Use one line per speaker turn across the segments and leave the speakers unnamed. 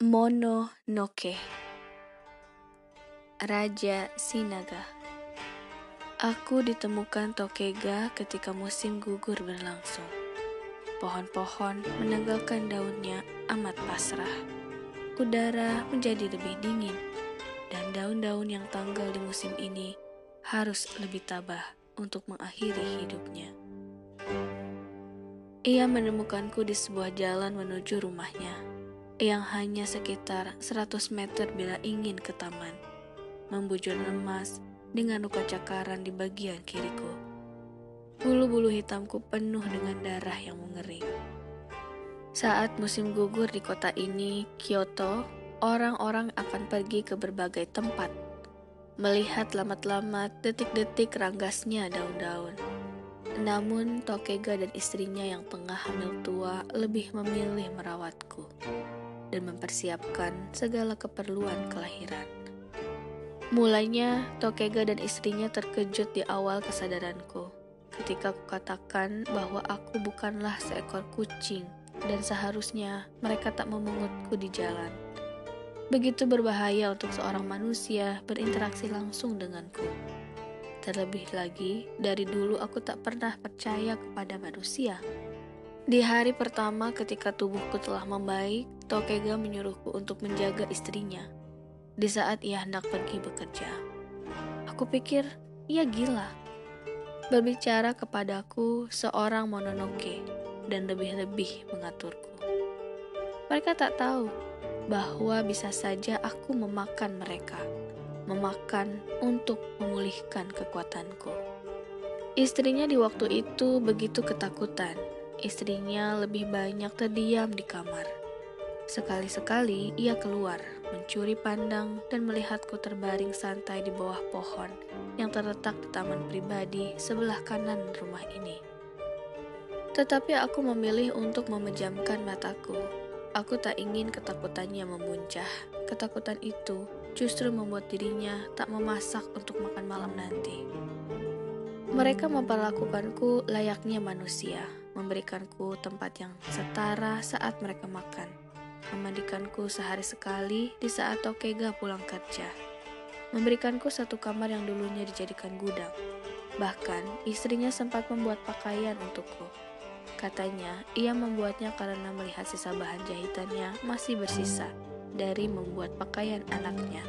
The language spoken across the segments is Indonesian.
Mononoke Raja Sinaga Aku ditemukan Tokega ketika musim gugur berlangsung. Pohon-pohon menanggalkan daunnya amat pasrah. Udara menjadi lebih dingin, dan daun-daun yang tanggal di musim ini harus lebih tabah untuk mengakhiri hidupnya. Ia menemukanku di sebuah jalan menuju rumahnya yang hanya sekitar 100 meter bila ingin ke taman. Membujur lemas dengan luka cakaran di bagian kiriku. Bulu-bulu hitamku penuh dengan darah yang mengering. Saat musim gugur di kota ini, Kyoto, orang-orang akan pergi ke berbagai tempat. Melihat lamat-lamat detik-detik ranggasnya daun-daun. Namun Tokega dan istrinya yang tengah hamil tua lebih memilih merawatku dan mempersiapkan segala keperluan kelahiran. Mulanya, Tokega dan istrinya terkejut di awal kesadaranku ketika kukatakan bahwa aku bukanlah seekor kucing dan seharusnya mereka tak memungutku di jalan. Begitu berbahaya untuk seorang manusia berinteraksi langsung denganku. Terlebih lagi, dari dulu aku tak pernah percaya kepada manusia. Di hari pertama ketika tubuhku telah membaik, Tokega menyuruhku untuk menjaga istrinya di saat ia hendak pergi bekerja. Aku pikir ia gila. Berbicara kepadaku seorang mononoke dan lebih-lebih mengaturku. Mereka tak tahu bahwa bisa saja aku memakan mereka, memakan untuk memulihkan kekuatanku. Istrinya di waktu itu begitu ketakutan Istrinya lebih banyak terdiam di kamar. Sekali-sekali ia keluar, mencuri pandang dan melihatku terbaring santai di bawah pohon yang terletak di taman pribadi sebelah kanan rumah ini. Tetapi aku memilih untuk memejamkan mataku. Aku tak ingin ketakutannya memuncah. Ketakutan itu justru membuat dirinya tak memasak untuk makan malam nanti. Mereka memperlakukanku layaknya manusia, memberikanku tempat yang setara saat mereka makan, memandikanku sehari sekali di saat Tokega pulang kerja, memberikanku satu kamar yang dulunya dijadikan gudang. Bahkan, istrinya sempat membuat pakaian untukku. Katanya, ia membuatnya karena melihat sisa bahan jahitannya masih bersisa dari membuat pakaian anaknya.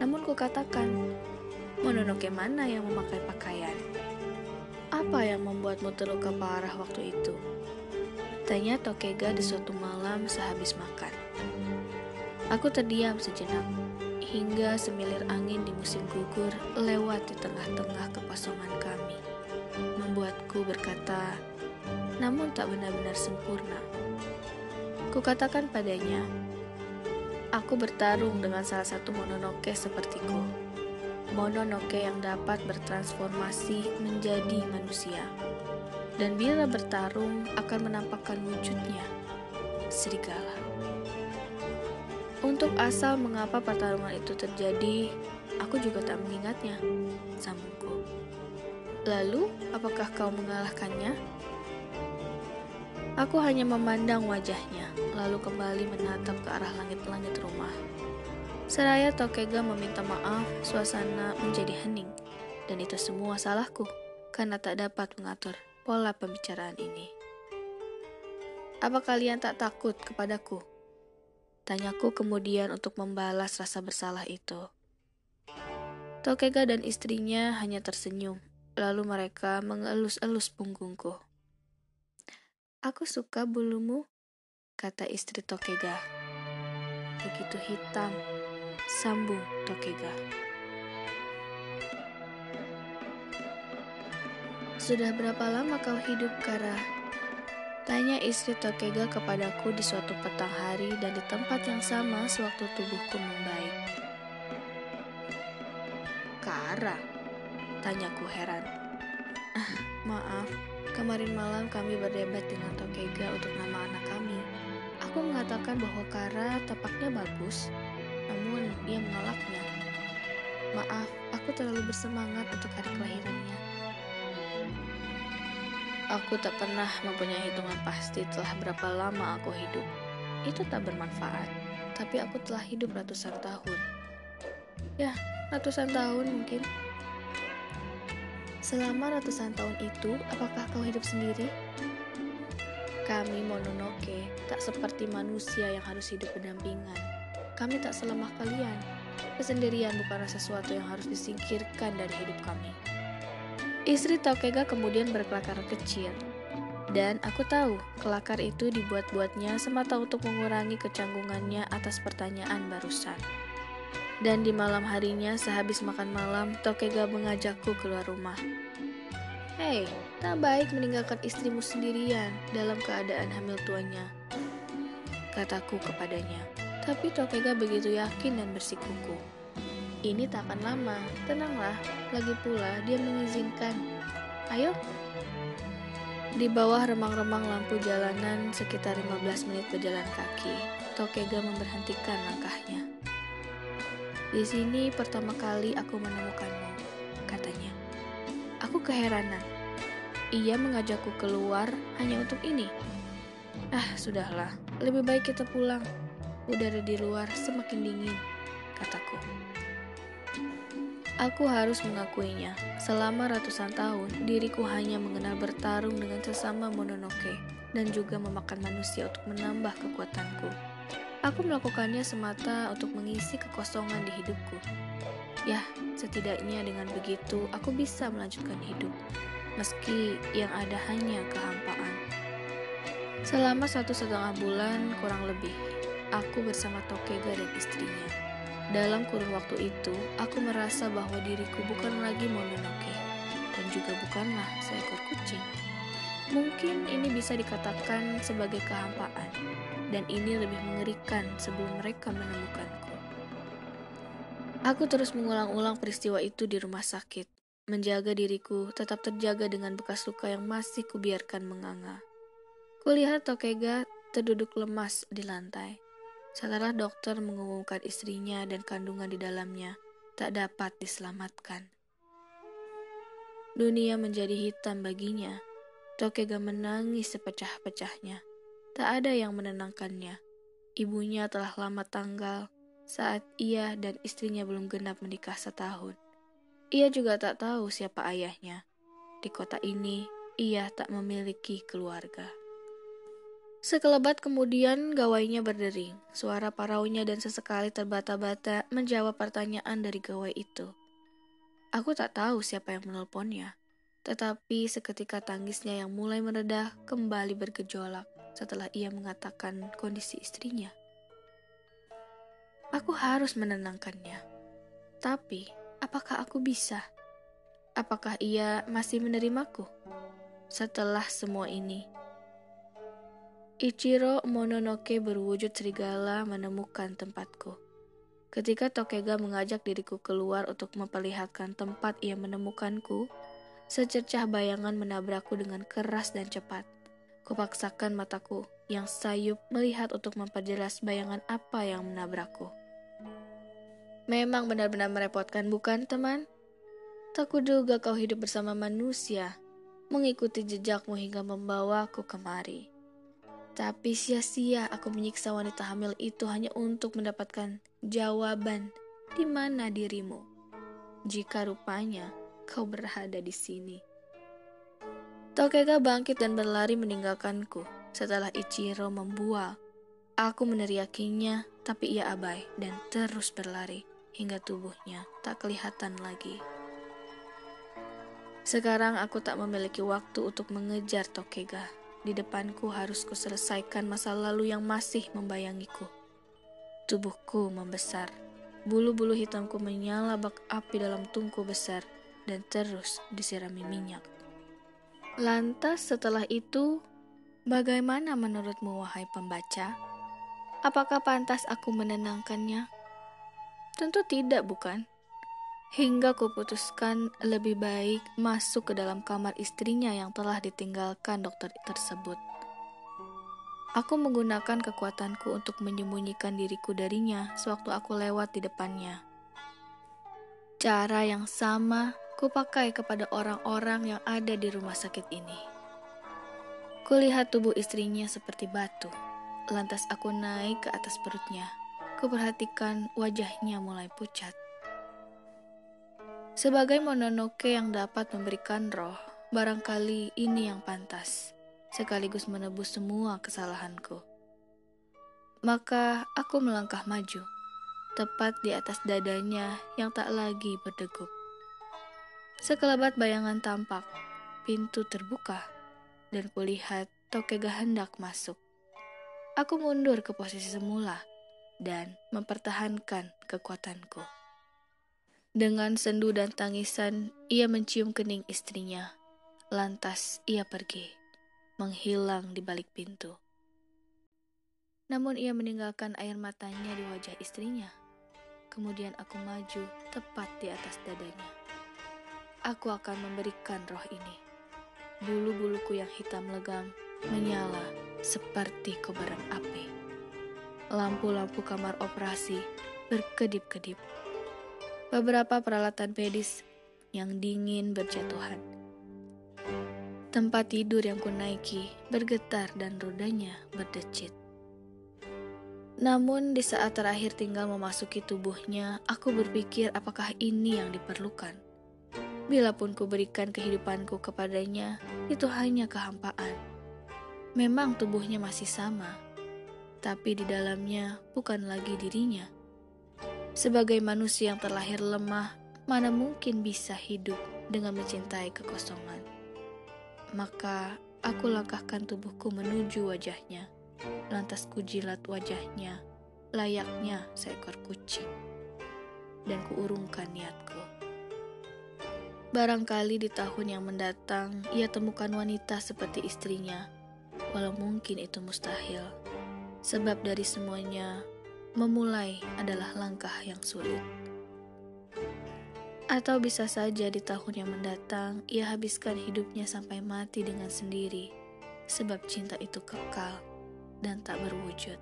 Namun kukatakan, Mononoke mana yang memakai pakaian? Apa yang membuatmu terluka parah waktu itu? Tanya Tokega di suatu malam sehabis makan. Aku terdiam sejenak, hingga semilir angin di musim gugur lewat di tengah-tengah kekosongan kami. Membuatku berkata, namun tak benar-benar sempurna. Kukatakan padanya, aku bertarung dengan salah satu mononoke sepertiku Mononoke yang dapat bertransformasi menjadi manusia. Dan bila bertarung akan menampakkan wujudnya, serigala. Untuk asal mengapa pertarungan itu terjadi, aku juga tak mengingatnya, sambungku. Lalu, apakah kau mengalahkannya? Aku hanya memandang wajahnya, lalu kembali menatap ke arah langit-langit rumah. Seraya Tokega meminta maaf, suasana menjadi hening. Dan itu semua salahku, karena tak dapat mengatur pola pembicaraan ini. Apa kalian tak takut kepadaku? Tanyaku kemudian untuk membalas rasa bersalah itu. Tokega dan istrinya hanya tersenyum, lalu mereka mengelus-elus punggungku. Aku suka bulumu, kata istri Tokega. Begitu hitam, Sambung Tokega. Sudah berapa lama kau hidup, Kara? Tanya istri Tokega kepadaku di suatu petang hari dan di tempat yang sama sewaktu tubuhku membaik. Kara? Tanyaku heran. Ah, maaf, kemarin malam kami berdebat dengan Tokega untuk nama anak kami. Aku mengatakan bahwa Kara tapaknya bagus, namun ia menolaknya. Maaf, aku terlalu bersemangat untuk hari kelahirannya. Aku tak pernah mempunyai hitungan pasti telah berapa lama aku hidup. Itu tak bermanfaat. tapi aku telah hidup ratusan tahun. Ya, ratusan tahun mungkin. Selama ratusan tahun itu, apakah kau hidup sendiri? Kami Mononoke tak seperti manusia yang harus hidup berdampingan. Kami tak selemah kalian. Kesendirian bukanlah sesuatu yang harus disingkirkan dari hidup kami. Istri Tokega kemudian berkelakar kecil. Dan aku tahu, kelakar itu dibuat-buatnya semata untuk mengurangi kecanggungannya atas pertanyaan barusan. Dan di malam harinya, sehabis makan malam, Tokega mengajakku keluar rumah. Hei, tak baik meninggalkan istrimu sendirian dalam keadaan hamil tuanya. Kataku kepadanya. Tapi Tokega begitu yakin dan bersikuku. Ini tak akan lama, tenanglah. Lagi pula dia mengizinkan. Ayo. Di bawah remang-remang lampu jalanan sekitar 15 menit berjalan kaki, Tokega memberhentikan langkahnya. Di sini pertama kali aku menemukanmu, katanya. Aku keheranan. Ia mengajakku keluar hanya untuk ini. Ah, sudahlah. Lebih baik kita pulang. Udara di luar semakin dingin, kataku. Aku harus mengakuinya. Selama ratusan tahun, diriku hanya mengenal bertarung dengan sesama Mononoke dan juga memakan manusia untuk menambah kekuatanku. Aku melakukannya semata untuk mengisi kekosongan di hidupku. Ya, setidaknya dengan begitu aku bisa melanjutkan hidup meski yang ada hanya kehampaan. Selama satu setengah bulan kurang lebih, aku bersama Tokega dan istrinya. Dalam kurun waktu itu, aku merasa bahwa diriku bukan lagi Mononoke, dan juga bukanlah seekor kucing. Mungkin ini bisa dikatakan sebagai kehampaan, dan ini lebih mengerikan sebelum mereka menemukanku. Aku terus mengulang-ulang peristiwa itu di rumah sakit, Menjaga diriku tetap terjaga dengan bekas luka yang masih kubiarkan menganga. Kulihat Tokega terduduk lemas di lantai. Setelah dokter mengumumkan istrinya dan kandungan di dalamnya tak dapat diselamatkan. Dunia menjadi hitam baginya. Tokega menangis sepecah-pecahnya. Tak ada yang menenangkannya. Ibunya telah lama tanggal saat ia dan istrinya belum genap menikah setahun. Ia juga tak tahu siapa ayahnya. Di kota ini, ia tak memiliki keluarga. Sekelebat kemudian gawainya berdering. Suara paraunya dan sesekali terbata-bata menjawab pertanyaan dari gawai itu. Aku tak tahu siapa yang menelponnya. Tetapi seketika tangisnya yang mulai meredah kembali bergejolak setelah ia mengatakan kondisi istrinya. Aku harus menenangkannya. Tapi apakah aku bisa? Apakah ia masih menerimaku setelah semua ini? Ichiro Mononoke berwujud serigala menemukan tempatku. Ketika Tokega mengajak diriku keluar untuk memperlihatkan tempat ia menemukanku, secercah bayangan menabrakku dengan keras dan cepat. Kupaksakan mataku yang sayup melihat untuk memperjelas bayangan apa yang menabrakku. Memang benar-benar merepotkan, bukan teman? Tak kuduga kau hidup bersama manusia, mengikuti jejakmu hingga membawaku kemari. Tapi sia-sia aku menyiksa wanita hamil itu hanya untuk mendapatkan jawaban di mana dirimu. Jika rupanya kau berada di sini. Tokega bangkit dan berlari meninggalkanku setelah Ichiro membual. Aku meneriakinya, tapi ia abai dan terus berlari hingga tubuhnya tak kelihatan lagi. Sekarang aku tak memiliki waktu untuk mengejar Tokega. Di depanku harus kuselesaikan masa lalu yang masih membayangiku. Tubuhku membesar. Bulu-bulu hitamku menyala bak api dalam tungku besar dan terus disirami minyak. Lantas setelah itu, bagaimana menurutmu wahai pembaca? Apakah pantas aku menenangkannya? Tentu tidak, bukan? Hingga kuputuskan lebih baik masuk ke dalam kamar istrinya yang telah ditinggalkan dokter tersebut. Aku menggunakan kekuatanku untuk menyembunyikan diriku darinya sewaktu aku lewat di depannya. Cara yang sama kupakai kepada orang-orang yang ada di rumah sakit ini. Kulihat tubuh istrinya seperti batu, lantas aku naik ke atas perutnya kuperhatikan wajahnya mulai pucat. Sebagai Mononoke yang dapat memberikan roh, barangkali ini yang pantas, sekaligus menebus semua kesalahanku. Maka aku melangkah maju, tepat di atas dadanya yang tak lagi berdegup. Sekelebat bayangan tampak, pintu terbuka, dan kulihat Tokega hendak masuk. Aku mundur ke posisi semula dan mempertahankan kekuatanku. Dengan sendu dan tangisan, ia mencium kening istrinya. Lantas ia pergi, menghilang di balik pintu. Namun ia meninggalkan air matanya di wajah istrinya. Kemudian aku maju tepat di atas dadanya. Aku akan memberikan roh ini. Bulu-buluku yang hitam legam menyala seperti kobaran api. Lampu-lampu kamar operasi berkedip-kedip beberapa peralatan medis yang dingin berjatuhan. Tempat tidur yang kunaiki bergetar dan rodanya berdecit. Namun di saat terakhir tinggal memasuki tubuhnya, aku berpikir apakah ini yang diperlukan. Bila pun kuberikan kehidupanku kepadanya, itu hanya kehampaan. Memang tubuhnya masih sama, tapi di dalamnya bukan lagi dirinya. Sebagai manusia yang terlahir lemah, mana mungkin bisa hidup dengan mencintai kekosongan. Maka aku langkahkan tubuhku menuju wajahnya, lantas kujilat wajahnya, layaknya seekor kucing. Dan kuurungkan niatku. Barangkali di tahun yang mendatang, ia temukan wanita seperti istrinya, walau mungkin itu mustahil. Sebab dari semuanya, memulai adalah langkah yang sulit. Atau bisa saja di tahun yang mendatang ia habiskan hidupnya sampai mati dengan sendiri, sebab cinta itu kekal dan tak berwujud.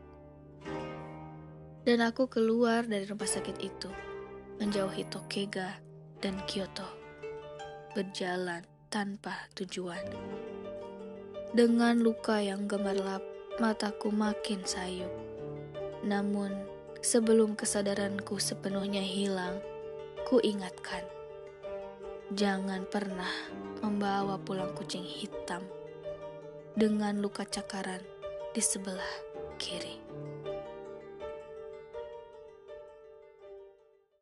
Dan aku keluar dari rumah sakit itu, menjauhi Tokega dan Kyoto, berjalan tanpa tujuan. Dengan luka yang gemerlap, mataku makin sayup namun, sebelum kesadaranku sepenuhnya hilang, ku ingatkan, jangan pernah membawa pulang kucing hitam dengan luka cakaran di sebelah kiri.